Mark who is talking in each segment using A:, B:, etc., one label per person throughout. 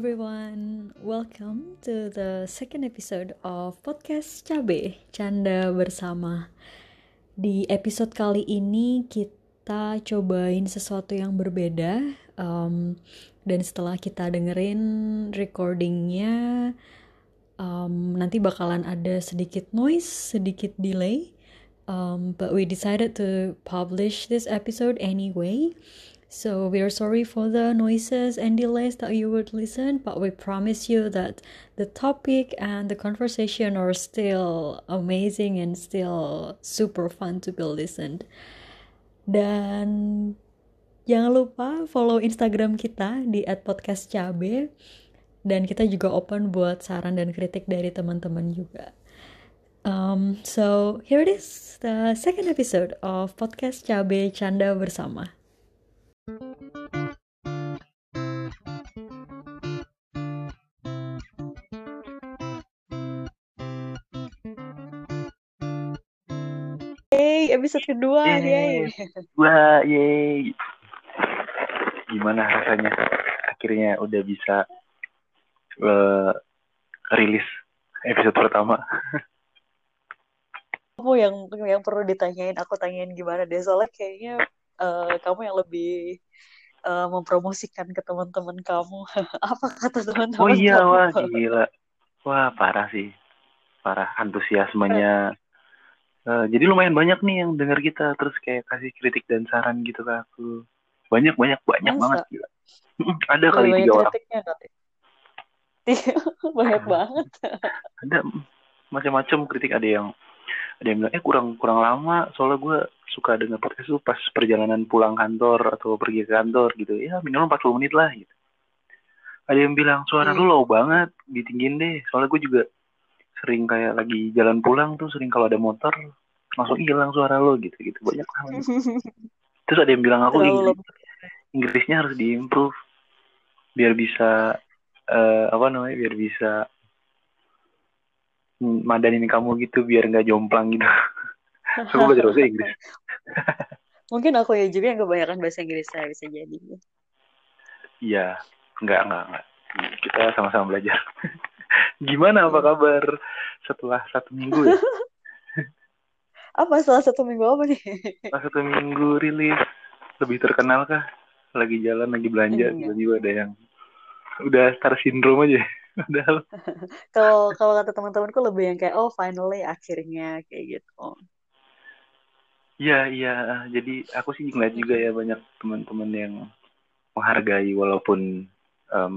A: everyone, welcome to the second episode of podcast Cabe Canda Bersama. Di episode kali ini kita cobain sesuatu yang berbeda um, dan setelah kita dengerin recordingnya um, nanti bakalan ada sedikit noise, sedikit delay. Um, but we decided to publish this episode anyway. So we are sorry for the noises and delays that you would listen, but we promise you that the topic and the conversation are still amazing and still super fun to be listened. Dan jangan lupa follow Instagram kita di @podcastcabe dan kita juga open buat saran dan kritik dari teman-teman juga. Um, so here it is, the second episode of podcast Cabe Canda bersama. Yeay, episode kedua
B: Yeay. Wah, yeay. Gimana rasanya? Akhirnya udah bisa uh, rilis episode pertama.
A: Kamu yang yang perlu ditanyain, aku tanyain gimana deh. Soalnya kayaknya uh, kamu yang lebih uh, mempromosikan ke teman-teman kamu. Apa kata teman-teman?
B: Oh iya,
A: kamu?
B: wah gila. Wah, parah sih. Parah antusiasmenya. Uh, jadi lumayan banyak nih yang dengar kita terus kayak kasih kritik dan saran gitu ke aku. Banyak banyak banyak
A: Masa?
B: banget gila. Ada kali tiga orang.
A: Banyak banget.
B: Ada macam-macam kritik ada yang ada yang bilang eh kurang kurang lama soalnya gue suka dengar podcast itu pas perjalanan pulang kantor atau pergi ke kantor gitu. Ya minimal 40 menit lah gitu. Ada yang bilang suara lu
A: Hmm.
B: low banget ditinggiin deh. Soalnya gue juga sering kayak lagi jalan pulang tuh sering kalau ada motor langsung hilang suara lo gitu gitu. Banyak lah. Terus ada yang bilang aku Inggris. Inggrisnya harus diimprove. Biar bisa eh, apa namanya biar bisa madanin kamu gitu biar nggak jomplang gitu. So gue belajar bahasa Inggris.
A: Mungkin aku ya juga yang kebanyakan bahasa Inggris saya bisa jadi.
B: iya nggak nggak nggak. Kita sama-sama belajar. Gimana apa kabar setelah satu minggu ya?
A: Apa salah satu minggu apa nih?
B: setelah satu minggu rilis lebih terkenal kah? Lagi jalan lagi belanja tiba-tiba ada yang udah star syndrome aja padahal
A: Kalau kalau kata teman-temanku lebih yang kayak oh finally akhirnya kayak gitu.
B: Iya, iya. Jadi aku sih ngeliat juga ya banyak teman-teman yang menghargai walaupun em,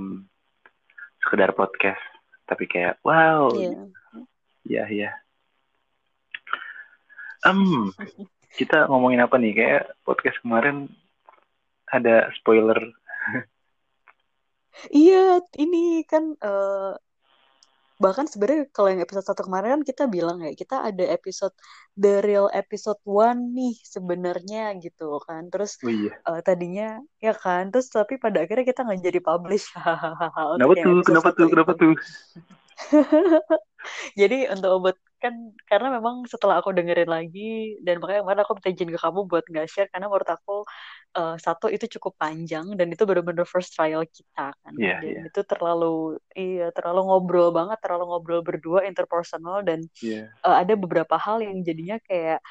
B: sekedar podcast. Tapi kayak, wow,
A: Iya.
B: iya, iya. Em, kita ngomongin apa nih? Kayak podcast kemarin ada spoiler.
A: Iya, ini kan eh, bahkan sebenarnya kalau yang episode satu kemarin kan kita bilang ya kita ada episode the real episode one nih sebenarnya gitu kan. Terus
B: Oh iya.
A: eh, tadinya ya kan, terus tapi pada akhirnya kita nggak jadi publish
B: Kenapa tuh? Kenapa tuh? Kenapa tuh?
A: Jadi untuk obat kan karena memang setelah aku dengerin lagi dan makanya kemarin aku minta izin ke kamu buat nggak share karena menurut aku eh, satu itu cukup panjang dan itu benar-benar first trial kita kan
B: Iya,
A: dan
B: iya.
A: itu terlalu iya terlalu ngobrol banget terlalu ngobrol berdua interpersonal dan
B: Iya.
A: eh, ada beberapa hal yang jadinya kayak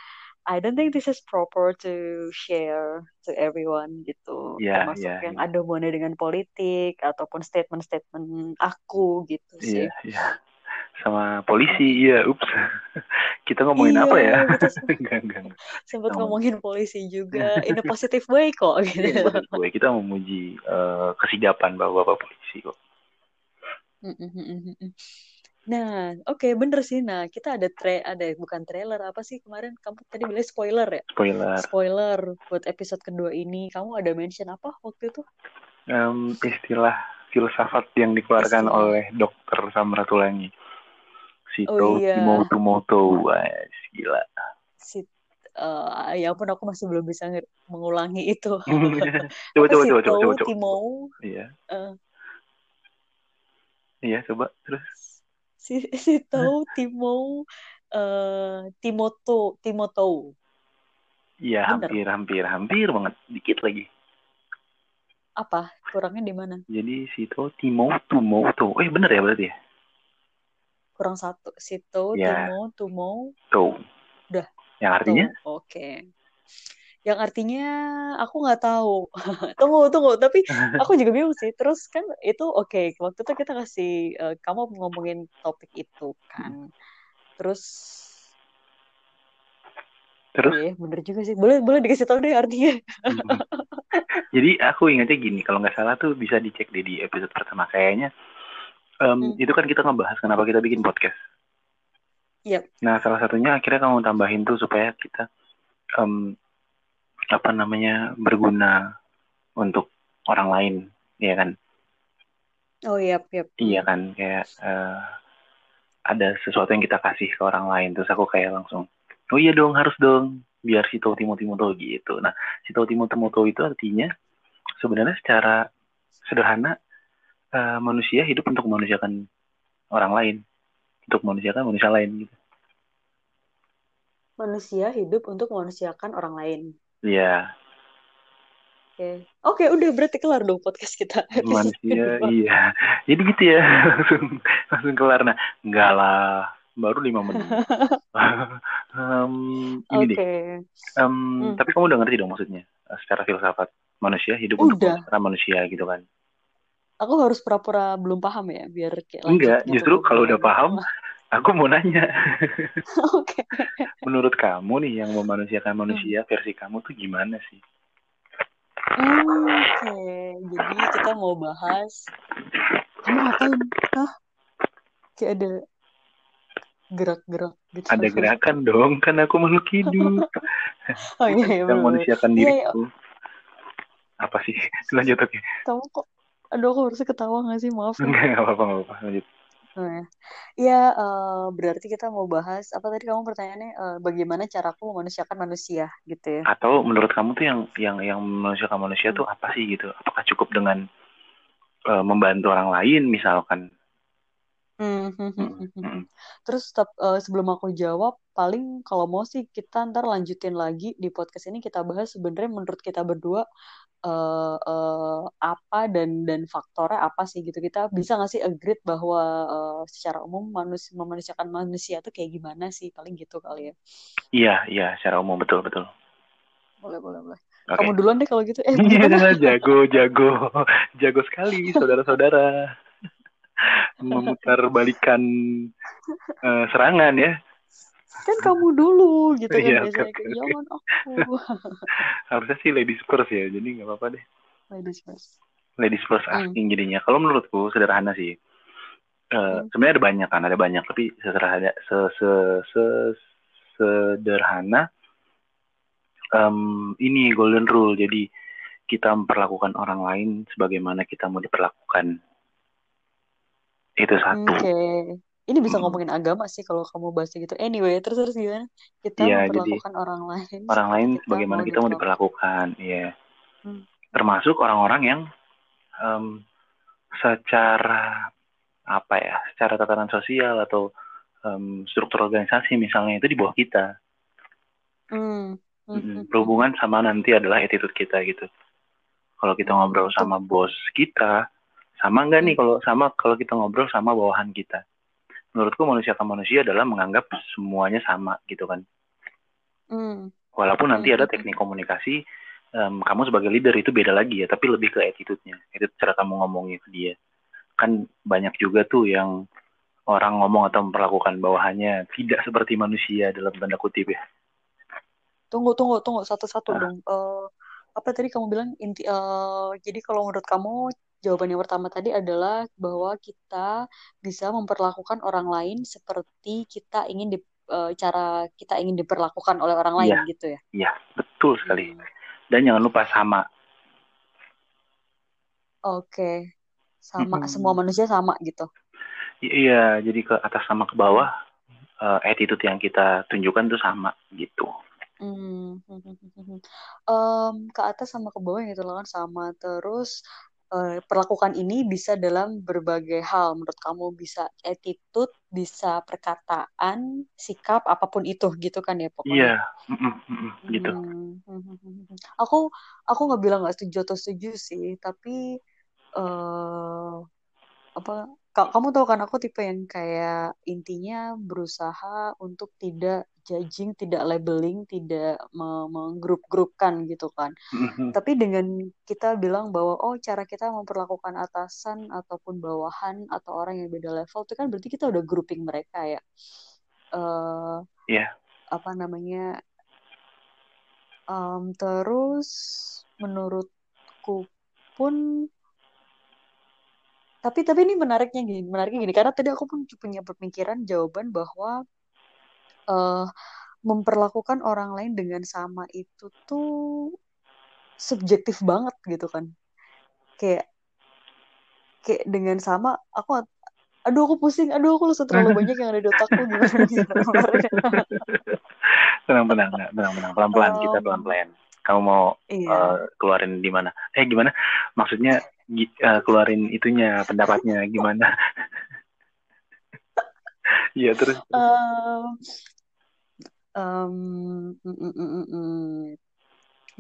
A: I don't think this is proper to share to everyone gitu
B: Iya,
A: termasuk
B: iya,
A: yang
B: iya.
A: ada hubungannya dengan politik ataupun statement-statement aku gitu sih
B: Iya, iya. Sama polisi, iya. Ups. Kita ngomongin apa ya?
A: Iya,
B: Enggak, enggak, enggak.
A: sempat ngomongin polisi juga in a positive way kok gitu.
B: Iya, maksud gue kita memuji eh, kesigapan bapak-bapak polisi kok.
A: Mm, mm, mm. Nah, oke bener sih. Nah, kita ada tra ada bukan trailer apa sih kemarin kamu tadi bilang spoiler ya?
B: Spoiler.
A: Spoiler buat episode kedua ini. Kamu ada mention apa waktu itu?
B: Em, istilah filsafat yang dikeluarkan
A: Istilah.
B: oleh Dokter Samratulangi. Sito
A: Oh iya.
B: Timoto Moto, wah gila.
A: Si eh, ya ampun aku masih belum bisa mengulangi itu.
B: coba, coba,
A: sih
B: coba, coba, coba, coba.
A: Timo?
B: Iya,
A: Eh,
B: iya, coba terus.
A: si si Tau Timo eh Timoto Timoto.
B: Iya, hampir, hampir, hampir banget, dikit lagi.
A: apa kurangnya di mana
B: Jadi Sito, Timo, Tumo, tuh. Eh bener ya berarti ya?
A: Kurang satu sito
B: Ya.
A: timo tumo
B: Tuh.
A: Udah.
B: Yang artinya?
A: oke yang artinya aku nggak tahu tunggu tunggu tapi aku juga bingung sih terus kan itu oke waktu itu kita kasih eh, kamu ngomongin topik itu kan terus
B: Terus?
A: iya bener juga sih boleh boleh dikasih tahu deh artinya.
B: Jadi aku ingatnya gini, kalau nggak salah tuh bisa dicek deh di episode pertama kayaknya. Em,
A: Hmm.
B: Itu kan kita ngebahas kenapa kita bikin podcast.
A: Yap.
B: Nah salah satunya akhirnya kamu tambahin tuh supaya kita em, apa namanya berguna untuk orang lain, ya kan?
A: oh iya yap
B: Iya kan kayak eh, ada sesuatu yang kita kasih ke orang lain terus aku kayak langsung oh iya dong harus dong biar si Timo Timo Tau gitu. Nah si Timo Timo Tau itu artinya sebenarnya secara sederhana eh, manusia hidup untuk memanusiakan orang lain, untuk memanusiakan manusia lain gitu.
A: manusia hidup untuk memanusiakan orang lain
B: Iya
A: oke oke udah berarti kelar dong podcast kita
B: manusia iya. Jadi gitu ya langsung langsung kelar. Nah enggak lah baru lima menit. Em, ini deh.
A: oke
B: Em,
A: Hmm.
B: Tapi kamu udah ngerti dong maksudnya eh, secara filsafat manusia hidup untuk
A: Udah.
B: para manusia gitu kan?
A: Aku harus pura-pura belum paham ya biar kayak
B: Enggak, justru kalau udah paham, aku mau nanya.
A: oke
B: Menurut kamu nih yang memanusiakan
A: Hmm.
B: manusia versi kamu tuh gimana sih?
A: Hmm, oke jadi kita mau bahas kamu ngapain Hah? kayak ada gerak-gerak gitu
B: Ada gerakan dong, kan aku makhluk hidup.
A: oh iya iya
B: yang manusiakan
A: Iya, iya.
B: diriku. Apa sih? Lanjut oke.
A: kamu kok aduh aku harusnya ketawa gak sih maaf ya
B: Enggak, nggak apa-apa, nggak apa-apa. Lanjut.
A: Oh, ya. Iya, eh, berarti kita mau bahas apa tadi kamu pertanyaannya eh, bagaimana caraku memanusiakan manusia gitu ya?
B: Atau menurut kamu tuh yang yang yang memanusiakan manusia
A: Hmm.
B: tuh apa sih gitu? Apakah cukup dengan eh, membantu orang lain misalkan?
A: Hmm, hmm, hmm. Terus tep- eh, sebelum aku jawab, paling kalau mau sih kita ntar lanjutin lagi di podcast ini kita bahas sebenarnya menurut kita berdua eh, eh, apa dan dan faktornya apa sih gitu. Kita bisa nggak sih agree bahwa eh, secara umum manusia memanusiakan manusia tuh kayak gimana sih? Paling gitu kali ya.
B: Iya, iya, secara umum betul betul.
A: Boleh, boleh, boleh.
B: Oke.
A: Kamu duluan deh kalau gitu. Eh,
B: Iya, jago, jago, jago sekali, saudara-saudara. Memutar balikan eh, serangan ya.
A: Kan kamu dulu gitu kan
B: oke,
A: biasanya kayak
B: oke.
A: jangan aku
B: Harusnya sih ladies first ya, jadi nggak apa-apa deh.
A: ladies first
B: Ladies first
A: Hmm.
B: asking jadinya. Kalau menurutku sederhana sih. Eh,
A: Hmm.
B: Sebenarnya ada banyak kan, ada banyak. Tapi sederhana, se, se, se- sederhana em, ini golden rule. Jadi kita memperlakukan orang lain sebagaimana kita mau diperlakukan. Itu satu.
A: oke ini bisa
B: Hmm.
A: ngomongin agama sih kalau kamu bahas gitu anyway terus terus gimana kita
B: jadi
A: memperlakukan orang lain
B: orang lain
A: kita
B: sebagaimana
A: mau
B: kita mau
A: diperlakukan
B: diperlakukan ya
A: Hmm.
B: termasuk orang-orang yang em, secara apa ya secara tatanan sosial atau em, struktur organisasi misalnya itu di bawah kita
A: Hmm. Hmm,
B: Mm-mm.
A: hmm,
B: berhubungan sama nanti adalah attitude kita gitu kalau kita ngobrol sama bos kita sama nggak nih
A: Hmm.
B: kalau sama kalau kita ngobrol sama bawahan kita menurutku manusia ke manusia adalah menganggap semuanya sama gitu kan.
A: Hmm.
B: walaupun nanti
A: Hmm,
B: ada teknik komunikasi em, kamu sebagai leader itu beda lagi ya tapi lebih ke attitude-nya. Itu cara kamu ngomongnya ke dia. Kan banyak juga tuh yang orang ngomong atau memperlakukan bawahannya tidak seperti manusia dalam tanda kutip ya.
A: Tunggu tunggu tunggu. Satu-satu
B: Ah.
A: dong. Eh, apa tadi kamu bilang? Inti eh, jadi kalau menurut kamu jawaban yang pertama tadi adalah bahwa kita bisa memperlakukan orang lain seperti kita ingin di, eh, cara kita ingin diperlakukan oleh orang lain
B: Iya.
A: gitu ya.
B: iya betul sekali
A: Hmm,
B: dan jangan lupa sama
A: Oke, sama
B: Mm-mm.
A: semua manusia sama gitu.
B: Iya jadi ke atas sama ke bawah eh, attitude yang kita tunjukkan tuh sama gitu
A: Hmm, Em, ke atas sama ke bawah yang itu kan sama. Terus uh, perlakukan ini bisa dalam berbagai hal menurut kamu bisa attitude bisa perkataan sikap apa pun itu gitu kan ya pokoknya
B: iya yeah. gitu
A: hmm. aku aku nggak bilang nggak setuju atau setuju sih tapi uh, apa kamu tahu kan aku tipe yang kayak intinya berusaha untuk tidak judging, tidak labeling, tidak menggrup-grupkan gitu kan. Mm-hmm. Tapi dengan kita bilang bahwa oh cara kita memperlakukan atasan ataupun bawahan atau orang yang beda level itu kan berarti kita udah grouping mereka ya.
B: Uh, yeah.
A: Apa namanya? Um, terus menurutku pun tapi tapi ini menariknya gini menariknya gini. Karena tadi aku pun punya pemikiran jawaban bahwa uh, memperlakukan orang lain dengan sama itu tuh subjektif banget gitu kan. Kayak kayak dengan sama aku aduh aku pusing. Aduh aku lusa terlalu banyak yang ada di otakku gimana
B: tenang tenang tenang tenang. Pelan pelan kita pelan pelan kamu mau iya. uh, keluarin di mana eh gimana maksudnya uh, keluarin itunya pendapatnya gimana Iya terus. Um,
A: um, mm, mm, mm, mm,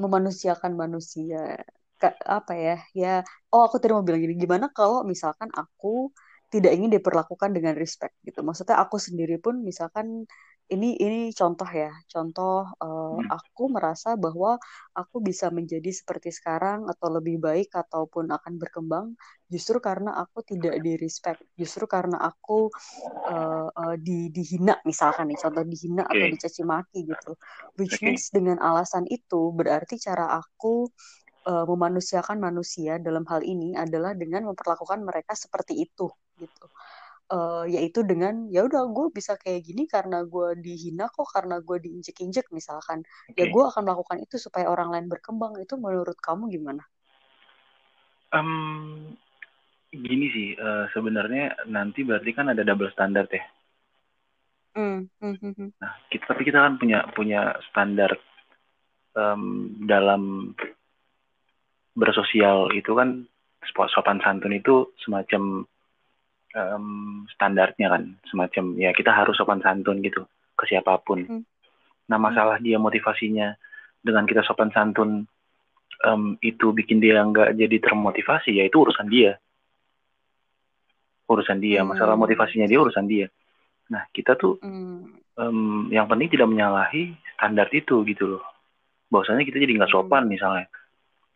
A: memanusiakan manusia. Ka, apa ya? Ya, oh aku tadi mau bilang gini, gimana kalau misalkan aku tidak ingin diperlakukan dengan respect gitu. Maksudnya aku sendiri pun misalkan ini ini contoh ya contoh uh, hmm. aku merasa bahwa aku bisa menjadi seperti sekarang atau lebih baik ataupun akan berkembang justru karena aku tidak di respect justru karena aku uh, uh, di dihina misalkan nih contoh dihina okay. atau dicaci maki gitu which okay. means dengan alasan itu berarti cara aku uh, memanusiakan manusia dalam hal ini adalah dengan memperlakukan mereka seperti itu gitu uh, yaitu dengan ya udah gue bisa kayak gini karena gue dihina kok karena gue diinjek-injek misalkan okay. ya gue akan melakukan itu supaya orang lain berkembang itu menurut kamu gimana?
B: Um, gini sih uh, sebenarnya nanti berarti kan ada double standard ya. Mm. Nah kita tapi kita kan punya punya standar um, dalam bersosial itu kan sopan santun itu semacam um, standarnya kan semacam ya kita harus sopan santun gitu ke siapa pun. Hmm. Nah masalah dia motivasinya dengan kita sopan santun um, itu bikin dia nggak jadi termotivasi ya itu urusan dia. Urusan dia hmm. masalah motivasinya dia urusan dia. Nah kita tuh hmm. um, yang penting tidak menyalahi standar itu gitu loh. Bahwasanya kita jadi nggak sopan hmm. misalnya.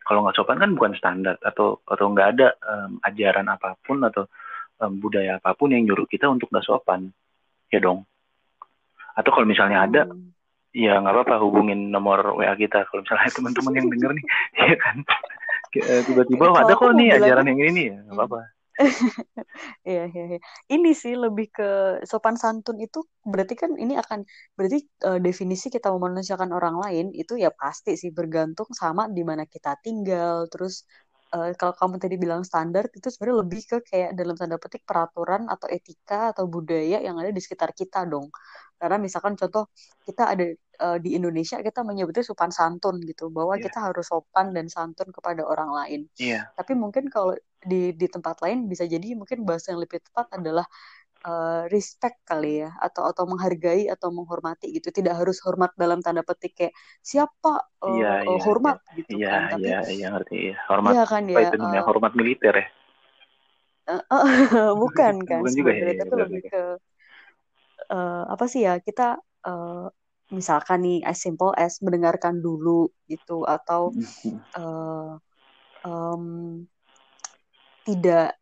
B: Kalau nggak sopan kan bukan standar atau atau nggak ada um, ajaran apa pun atau um, budaya apa pun yang nyuruh kita untuk gak sopan. Ya dong. Atau kalau misalnya ada hmm. ya nggak apa-apa hubungin nomor WA kita. Kalau misalnya teman-teman yang denger nih ya kan? Eh, tiba-tiba oh, ada kok nih ajaran yang ini ya nggak apa-apa.
A: Iya, iya, iya. Ini sih lebih ke sopan santun itu berarti kan ini akan berarti uh, definisi kita memanusiakan orang lain itu ya pasti sih bergantung sama di mana kita tinggal, terus uh, kalau kamu tadi bilang standar itu sebenarnya lebih ke kayak dalam tanda petik peraturan atau etika atau budaya yang ada di sekitar kita dong. Karena misalkan contoh kita ada uh, di Indonesia kita menyebutnya sopan santun gitu bahwa yeah. kita harus sopan dan santun kepada orang lain.
B: Yeah.
A: Tapi mungkin kalau di di tempat lain bisa jadi mungkin bahasa yang lebih tepat adalah uh, respect kali ya atau atau menghargai atau menghormati gitu. Tidak harus hormat dalam tanda petik kayak siapa uh,
B: ya,
A: uh, hormat? ya. gitu
B: ya,
A: kan.
B: Tapi iya iya ngerti. Ya hormat ya kan ya itu uh, hormat militer ya?
A: Uh, uh, bukan kan bukan juga ya, tapi ya, lebih ke uh, apa sih ya kita uh, misalkan nih as simple as mendengarkan dulu gitu atau uh, um, tidak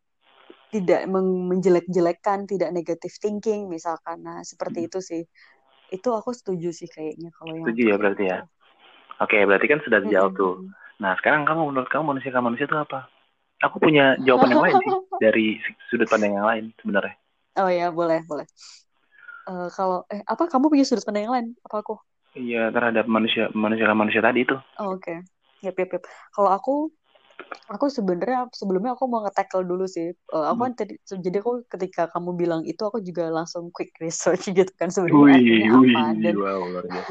A: tidak menjelek-jelekan, tidak negatif thinking misalkan. Nah, seperti hmm. itu sih. Itu aku setuju sih kayaknya kalau
B: yang Setuju ya berarti ya. Oke, berarti kan sudah dijawab hmm. tuh. Nah, sekarang kamu menurut kamu manusia ke manusia itu apa? Aku punya jawaban yang lain sih dari sudut pandang yang lain sebenarnya.
A: Oh ya, boleh, boleh. Uh, kalau eh apa kamu punya sudut pandang yang lain? Apa aku?
B: Iya, terhadap manusia manusia ke manusia tadi itu.
A: Oh, Oke. Okay. Yap, yap, yap. Kalau aku aku sebenarnya sebelumnya aku mau nge-tackle dulu sih. Uh, aku kan tadi jadi aku ketika kamu bilang itu aku juga langsung quick research gitu kan sebenarnya apa dan wow,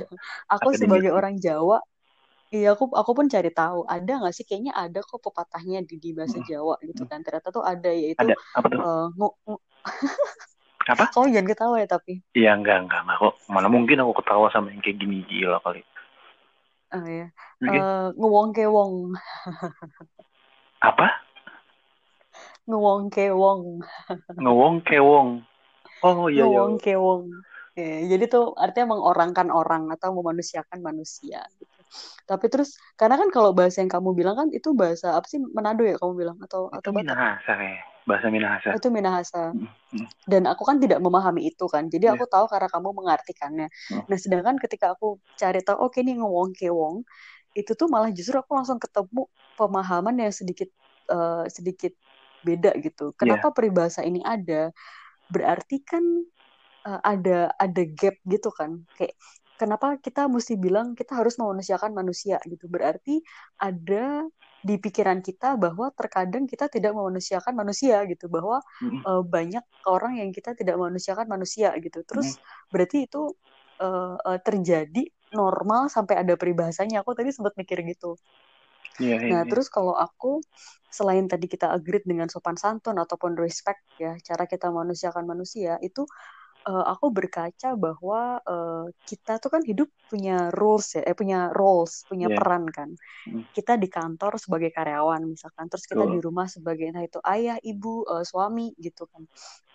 A: aku sebagai orang Jawa Iya, aku aku pun cari tahu. Ada nggak sih? Kayaknya ada kok pepatahnya di, di bahasa Jawa gitu kan. Ternyata tuh ada yaitu
B: Ada apa tuh?
A: uh, ngu-
B: Apa?
A: Kamu jangan ketawa ya tapi.
B: Iya enggak enggak enggak kok. Mana mungkin aku ketawa sama yang kayak gini gila kali.
A: Oh ya.
B: Oke.
A: Uh, ngewong kewong.
B: Apa?
A: Ngewong kewong.
B: Ngewong kewong. Oh iya iya.
A: Ngewong kewong. Ya, jadi tuh artinya mengorangkan orang atau memanusiakan manusia gitu. Tapi terus karena kan kalau bahasa yang kamu bilang kan itu bahasa apa sih Manado ya kamu bilang atau
B: Itu
A: atau?
B: Minahasa kayak bahasa Minahasa.
A: Itu Minahasa.
B: Mm, mm.
A: Dan aku kan tidak memahami itu kan. Jadi
B: Iya.
A: aku tahu karena kamu mengartikannya.
B: Hmm.
A: Nah, sedangkan ketika aku cari tahu oke nih ngewong kewong itu tuh malah justru aku langsung ketemu pemahaman yang sedikit eh, sedikit beda gitu.
B: Iya.
A: Kenapa peribahasa ini ada? Berarti kan eh, ada ada gap gitu kan. Kayak kenapa kita mesti bilang kita harus memanusiakan manusia gitu. Berarti ada di pikiran kita bahwa terkadang kita tidak memanusiakan manusia gitu bahwa
B: Mm,
A: uh, banyak orang yang kita tidak memanusiakan manusia gitu. Terus berarti itu uh, uh, terjadi normal sampai ada peribahasanya. Aku tadi sempat mikir gitu.
B: Iya iya.
A: Nah,
B: iya.
A: terus kalau aku selain tadi kita agree dengan sopan santun ataupun respect ya, cara kita memanusiakan manusia itu uh, aku berkaca bahwa uh, kita tuh kan hidup punya rules ya, eh punya roles, punya
B: Iya.
A: peran kan.
B: Hmm.
A: Kita di kantor sebagai karyawan misalkan, terus kita
B: Betul.
A: di rumah sebagai entah itu ayah, ibu, uh, suami gitu kan.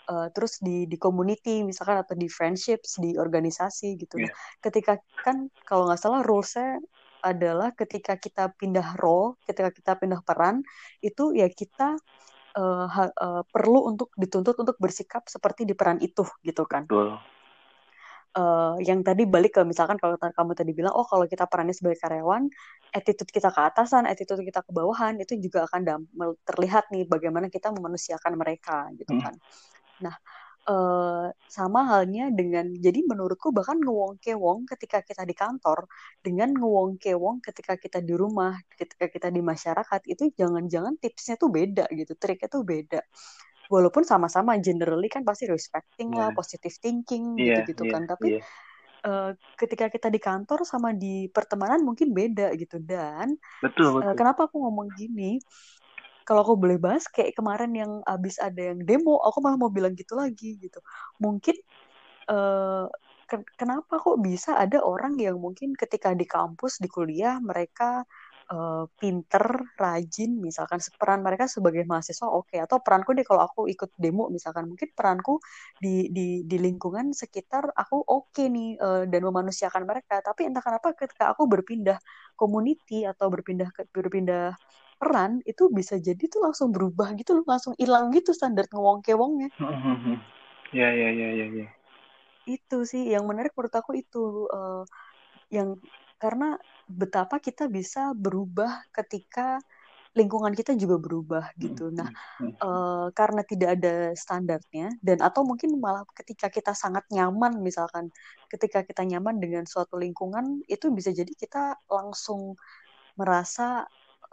A: Uh, terus di di community misalkan atau di friendships, di organisasi gitu.
B: Iya.
A: Nah, ketika kan kalau nggak salah rulesnya adalah ketika kita pindah role, ketika kita pindah peran, itu ya kita uh, uh, perlu untuk dituntut untuk bersikap seperti di peran itu gitu kan.
B: Betul.
A: Eh, yang tadi balik ke misalkan kalau kamu tadi bilang oh kalau kita perannya sebagai karyawan attitude kita ke atasan attitude kita ke bawahan itu juga akan terlihat nih bagaimana kita memanusiakan mereka gitu
B: Hmm.
A: kan nah eh, sama halnya dengan jadi menurutku bahkan ngewong kewong ketika kita di kantor dengan ngewong kewong ketika kita di rumah ketika kita di masyarakat itu jangan-jangan tipsnya tuh beda gitu triknya tuh beda walaupun sama-sama generally kan pasti respecting lah
B: Iya.
A: positive thinking
B: Iya
A: gitu-gitu
B: iya.
A: kan tapi
B: iya.
A: eh, ketika kita di kantor sama di pertemanan mungkin beda gitu dan
B: Betul
A: eh,
B: betul.
A: kenapa aku ngomong gini kalau aku boleh bahas kayak kemarin yang abis ada yang demo aku malah mau bilang gitu lagi gitu. Mungkin ken- kenapa kok bisa ada orang yang mungkin ketika di kampus di kuliah mereka eh, pinter rajin misalkan peran mereka sebagai mahasiswa oke. Atau peranku deh kalau aku ikut demo misalkan mungkin peranku di di di lingkungan sekitar aku oke nih eh, dan memanusiakan mereka. Tapi entah kenapa ketika aku berpindah community atau berpindah berpindah peran itu bisa jadi tuh langsung berubah gitu loh langsung hilang gitu standar ngewong kewongnya
B: Hmm, Iya iya iya iya. iya.
A: itu sih yang menarik menurut aku itu eh, yang karena betapa kita bisa berubah ketika lingkungan kita juga berubah gitu. Nah,
B: Hmm,
A: eh, karena tidak ada standarnya dan atau mungkin malah ketika kita sangat nyaman misalkan ketika kita nyaman dengan suatu lingkungan itu bisa jadi kita langsung merasa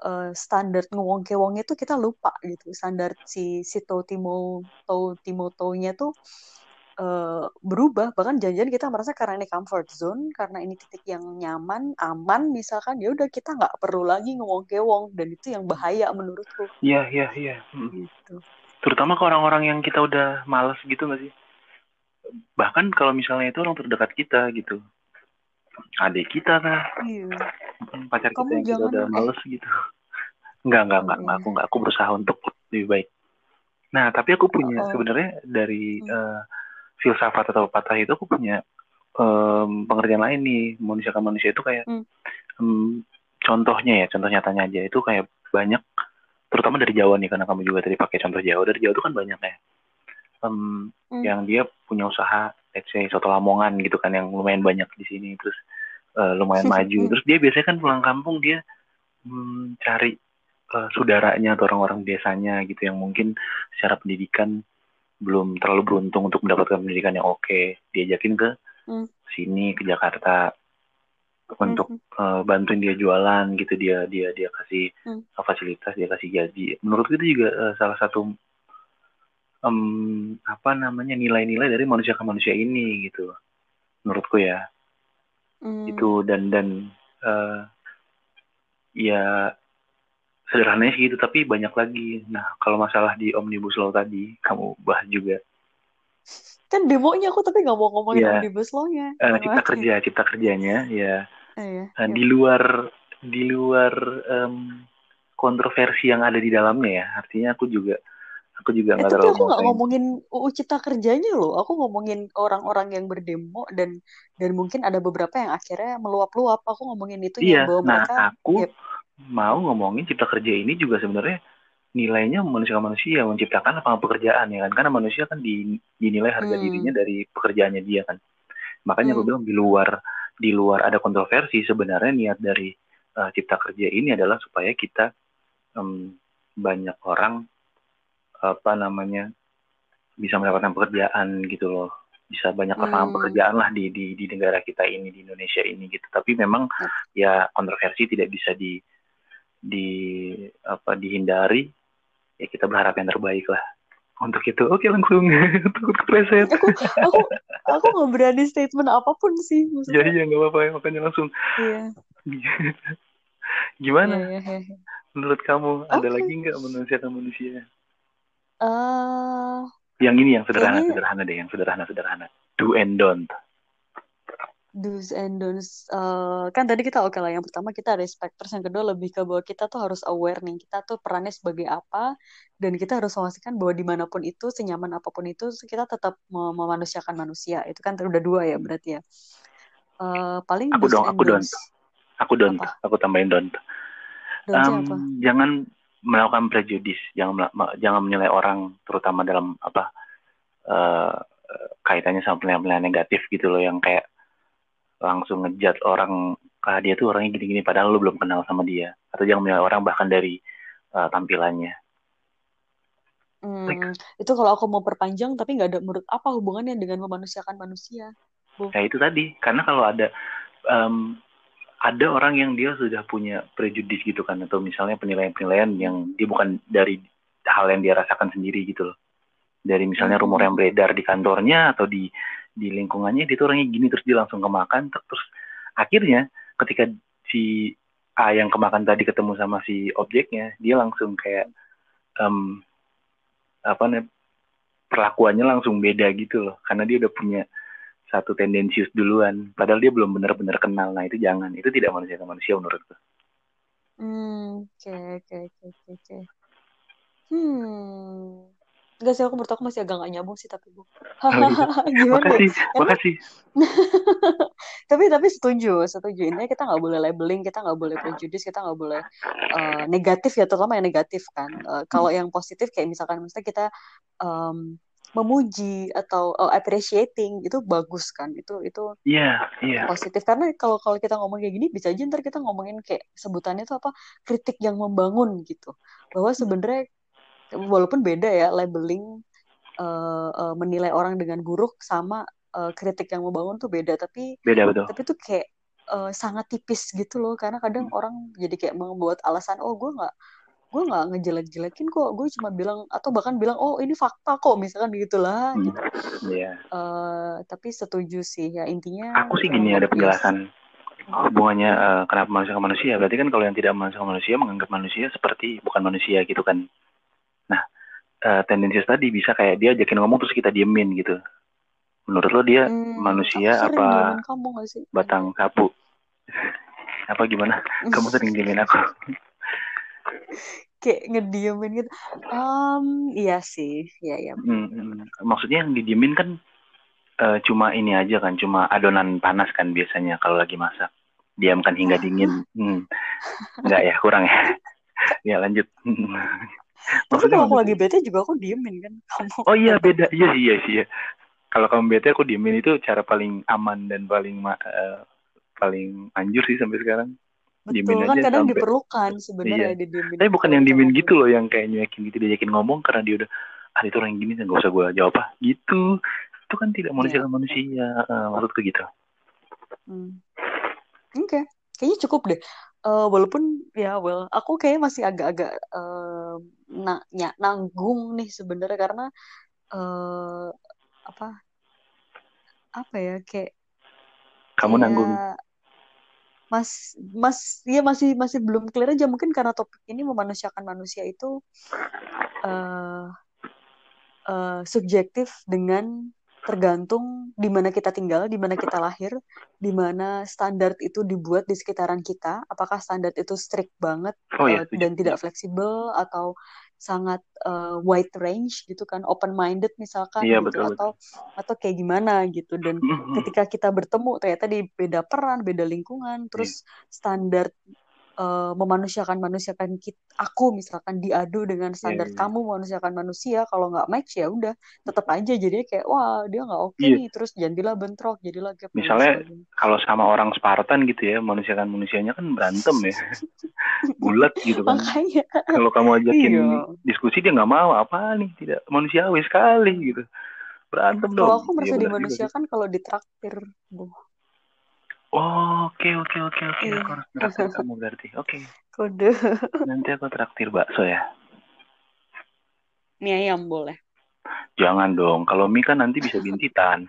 A: eh, standar ngewong kewongnya tuh kita lupa gitu standar si si Timo to Timotonya tuh eh, berubah bahkan jangan-jangan kita merasa karena ini comfort zone karena ini titik yang nyaman aman misalkan ya udah kita nggak perlu lagi ngewong kewong dan itu yang bahaya menurutku
B: Iya iya iya. Hmm.
A: gitu
B: Terutama ke orang-orang yang kita udah males gitu nggak sih? Bahkan kalau misalnya itu orang terdekat kita gitu. Adik kita kah?
A: iya
B: pacar kita
A: Kamu
B: yang kita
A: jangan-
B: udah males gitu. Enggak, enggak, enggak, enggak,
A: Iya.
B: aku enggak, aku berusaha untuk lebih baik. Nah, tapi aku punya
A: Oh.
B: sebenarnya dari
A: Hmm.
B: eh, filsafat atau patah itu aku punya em, pengertian lain nih. Manusia manusia itu kayak
A: Hmm.
B: em, contohnya ya, contoh nyatanya aja itu kayak banyak terutama dari Jawa nih karena kamu juga tadi pakai contoh Jawa. Dari Jawa itu kan banyak ya. Em,
A: Hmm.
B: yang dia punya usaha say soto lamongan gitu kan yang lumayan banyak di sini terus eh, lumayan maju
A: Hmm.
B: terus dia biasanya kan pulang kampung dia hmm, cari eh, saudaranya atau orang-orang desanya gitu yang mungkin secara pendidikan belum terlalu beruntung untuk mendapatkan pendidikan yang oke diajakin ke
A: Hmm.
B: sini ke Jakarta untuk
A: Hmm.
B: eh, bantuin dia jualan gitu dia dia dia kasih
A: Hmm.
B: fasilitas dia kasih gaji menurut itu juga eh, salah satu em, apa namanya nilai-nilai dari manusia ke manusia ini gitu. Menurutku ya.
A: Hmm.
B: itu dan dan eh, ya sederhananya sih gitu tapi banyak lagi. Nah kalau masalah di omnibus law tadi kamu bahas juga.
A: Kan demonya aku tapi nggak mau ngomongin
B: Iya.
A: omnibus law-nya.
B: Eh, cipta kerja cipta kerjanya ya.
A: Eh, iya,
B: Eh,
A: iya.
B: di luar di luar em, kontroversi yang ada di dalamnya ya. Artinya aku juga aku juga
A: Eh,
B: nggak
A: tapi
B: terlalu
A: aku nggak ngomongin UU Cipta Kerjanya loh. Aku ngomongin orang-orang yang berdemo dan dan mungkin ada beberapa yang akhirnya meluap-luap. Aku ngomongin itu
B: iya
A: bahwa
B: nah
A: mereka
B: aku
A: Yep.
B: mau ngomongin cipta kerja ini juga sebenarnya nilainya manusia manusia menciptakan lapangan pekerjaan ya kan karena manusia kan di- dinilai harga
A: Hmm.
B: dirinya dari pekerjaannya dia kan makanya aku
A: Hmm.
B: bilang di luar di luar ada kontroversi sebenarnya niat dari uh, cipta kerja ini adalah supaya kita em, banyak orang apa namanya bisa mendapatkan pekerjaan gitu loh bisa banyak lapangan
A: Hmm.
B: pekerjaan lah di, di di negara kita ini di Indonesia ini gitu tapi memang ya kontroversi tidak bisa di di apa dihindari ya kita berharap yang terbaik lah untuk itu oke langsung takut kepleset
A: aku aku aku nggak berani statement apa pun sih
B: ya
A: maksudnya.
B: iya nggak apa-apa ya makanya langsung
A: Iya.
B: gimana
A: Iya, iya, iya.
B: menurut kamu ada
A: Oke.
B: lagi nggak manusia manusia
A: Eh,
B: yang ini yang sederhana
A: Kayaknya-
B: sederhana deh yang sederhana sederhana. Do and don't
A: do's and don'ts Eh, kan tadi kita oke lah. Yang pertama kita respect. Terus yang kedua lebih ke bahwa kita tuh harus aware nih kita tuh perannya sebagai apa dan kita harus memastikan bahwa di mana pun itu senyaman apa pun itu kita tetap mem- memanusiakan manusia. Itu kan udah dua ya berarti ya. Eh, paling
B: Aku dong, aku don't. aku don't
A: Apa?
B: aku tambahin don't. Em,
A: apa?
B: jangan melakukan prejudis jangan jangan menilai orang terutama dalam apa eh, kaitannya sama penilaian-penilaian negatif gitu loh yang kayak langsung ngejudge orang ah dia tuh orangnya gini-gini padahal lu belum kenal sama dia. Atau jangan menilai orang bahkan dari eh, tampilannya.
A: Hmm, itu kalau aku mau perpanjang tapi nggak ada menurut apa hubungannya dengan memanusiakan manusia?
B: Ya itu tadi. Karena kalau ada em, ada orang yang dia sudah punya prejudis gitu kan atau misalnya penilaian-penilaian yang dia bukan dari hal yang dia rasakan sendiri gitu loh. Dari misalnya rumor yang beredar di kantornya atau di di lingkungannya dia tuh orangnya gini terus dia langsung kemakan ter- terus akhirnya ketika si A yang kemakan tadi ketemu sama si objeknya dia langsung kayak em, apa nih perlakuannya langsung beda gitu loh. Karena dia udah punya satu tendensius duluan padahal dia belum benar-benar kenal nah itu jangan itu tidak manusia ke manusia menurutku
A: Hmm, oke oke oke oke oke. Hmm. Enggak sih, aku menurut aku masih agak gak nyambung sih tapi bu. Gimana? ya?
B: makasih
A: Karena-
B: makasih
A: tapi tapi setuju, setuju. Intinya kita nggak boleh labeling, kita nggak boleh prejudis, kita nggak boleh eh, negatif ya, terutama yang negatif kan. Eh, kalau yang positif kayak misalkan misalnya kita em, memuji atau eh, appreciating itu bagus kan. Itu itu
B: iya iya.
A: positif. Karena kalau kalau kita ngomong kayak gini bisa aja ntar kita ngomongin kayak sebutannya tuh apa kritik yang membangun gitu. Bahwa sebenarnya walaupun beda ya labeling eh, eh, menilai orang dengan buruk sama eh, kritik yang membangun tuh beda. Tapi
B: beda betul.
A: tapi tuh kayak eh, sangat tipis gitu loh. Karena kadang orang jadi kayak membuat alasan oh gue nggak gue nggak ngejelek-jelekin kok. Gue cuma bilang atau bahkan bilang oh ini fakta kok misalkan gitulah
B: Hmm,
A: gitu.
B: iya.
A: Eh, tapi setuju sih ya intinya
B: aku sih gini ada penjelasan. Hubungannya eh, kenapa manusia ke manusia? Berarti kan kalau yang tidak manusia ke manusia menganggap manusia seperti bukan manusia gitu kan. Nah eh, tendensius tadi bisa kayak dia ajakin ngomong terus kita diemin gitu. Menurut lo dia
A: Hmm,
B: manusia apa
A: kamu gak sih?
B: batang sapu? Apa gimana? Kamu sering diemin aku
A: Kayak ngediemin gitu. Um, iya sih, iya iya.
B: Hmm, maksudnya yang didiemin kan eh, cuma ini aja kan cuma adonan panas kan biasanya kalau lagi masak diamkan hingga dingin hmm. enggak ya kurang ya ya lanjut
A: Tapi
B: Maksudnya
A: kalau aku lagi bete juga aku diemin kan kamu.
B: Oh iya beda, iya sih, iya sih. Iya. Kalau kamu bete aku diemin itu cara paling aman dan paling eh, paling anjur sih sampai sekarang.
A: Betul kan kadang
B: sampai-
A: diperlukan sebenarnya
B: Iya.
A: didiemin.
B: Tapi bukan yang diemin
A: ngomong.
B: gitu loh, yang kayak nyuekin gitu diajakin ngomong karena dia udah ah itu orang yang gini nggak usah gue jawab ah gitu. Itu kan tidak manusia
A: Iya.
B: ke manusia, Eh, maksudku gitu.
A: Hmm. Oke, kayaknya cukup deh. Eh, walaupun ya well, aku kayak masih agak-agak eh, na- nya- nanggung nih sebenarnya karena eh apa apa ya kayak
B: Kamu
A: kayak
B: nanggung.
A: Mas mas ya masih masih belum clear aja mungkin karena topik ini memanusiakan manusia itu uh, uh, subjektif dengan tergantung di mana kita tinggal, di mana kita lahir, di mana standar itu dibuat di sekitaran kita. Apakah standar itu strict banget oh, iya, uh, dan tidak fleksibel atau sangat uh, wide range gitu kan open minded misalkan iya, gitu betul, atau betul. atau kayak gimana gitu dan ketika kita bertemu ternyata di beda peran beda lingkungan terus yeah. standar uh, memanusiakan manusiakan kita, aku misalkan diadu dengan iya, standar yeah, yeah. kamu memanusiakan manusia kalau nggak match ya udah tetap aja. Jadi kayak wah dia nggak oke okay yeah. nih terus jadilah bentrok jadilah gap
B: misalnya kalau sama orang Spartan gitu ya manusiakan manusianya kan berantem ya. Bulat gitu kan. Makanya. Kalau kamu ajakin iya. diskusi dia nggak mau. Apa nih? Tidak manusiawi sekali gitu. Berantem dong.
A: kalau aku merasa ya, dimanusiakan kalau ditraktir bu
B: oke oke oke oke. Iya. Aku harus traktir kamu berarti. Oke.
A: Kode.
B: Nanti aku traktir bakso ya.
A: Mie ayam boleh.
B: Jangan dong. Kalau mie kan nanti bisa bintitan.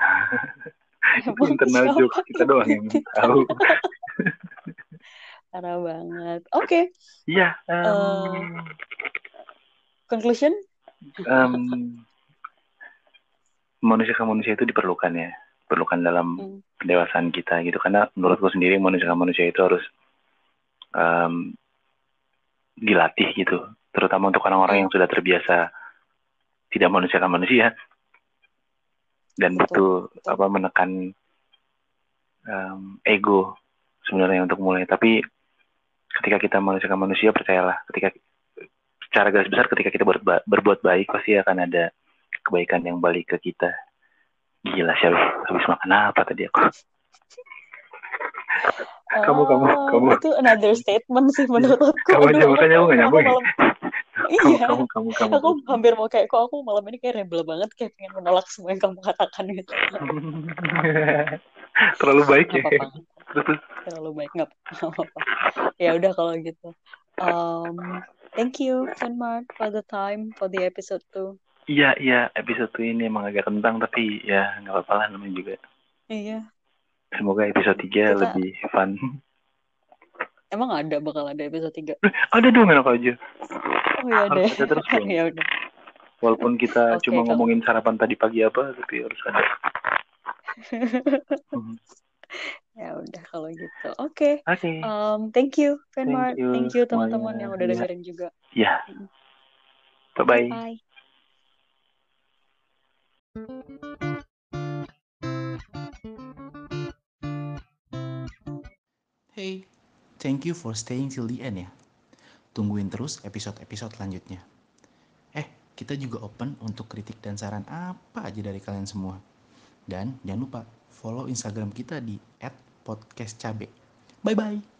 B: Itu internal joke kita doang yang tahu.
A: Parah banget. Oke. Okay.
B: Iya. Um, uh,
A: conclusion?
B: Um, manusia ke manusia itu diperlukan ya perlukan dalam hmm. Pendewasaan kita gitu. Karena menurutku sendiri manusia manusia itu harus um, dilatih gitu. Terutama untuk orang-orang yang sudah terbiasa tidak manusia manusia. Dan betul, betul, apa menekan um, ego sebenarnya untuk mulai. Tapi ketika kita manusia manusia percayalah ketika secara garis besar ketika kita berbuat, berbuat baik pasti akan ada kebaikan yang balik ke kita Gila sih habis makan apa tadi aku?
A: kamu kamu oh, kamu itu another statement sih menurutku.
B: Kamu aja makanya aku gak nyambung.
A: iya. Kamu, kamu, kamu, aku kamu. hampir mau kayak kok aku malam ini kayak rebel banget kayak pengen menolak semua yang kamu katakan gitu.
B: Terlalu baik ya.
A: Terlalu baik nggak apa-apa. Ya udah kalau gitu. Um, thank you, Mark, for the time for the episode too.
B: Iya, iya, episode ini emang agak kentang tapi ya nggak apa-apa lah namanya juga.
A: Iya.
B: Semoga episode 3 Kita... lebih fun.
A: Emang ada bakal ada episode 3?
B: Eh, ada dong enak aja.
A: Oh iya deh.
B: Ada terus dong. ya udah. Walaupun kita okay, cuma kalau... ngomongin sarapan tadi pagi apa, tapi harus ada.
A: hmm. Ya udah kalau gitu. Oke.
B: Okay. Okay.
A: Um, thank you, Fanmart. Thank you, thank you teman-teman yang udah dengerin juga.
B: Ya. Yeah. Bye-bye. Bye.
C: Hey, thank you for staying till the end ya. Tungguin terus episode-episode selanjutnya. Eh, kita juga open untuk kritik dan saran apa aja dari kalian semua. Dan jangan lupa follow Instagram kita di @podcastcabe. Bye bye.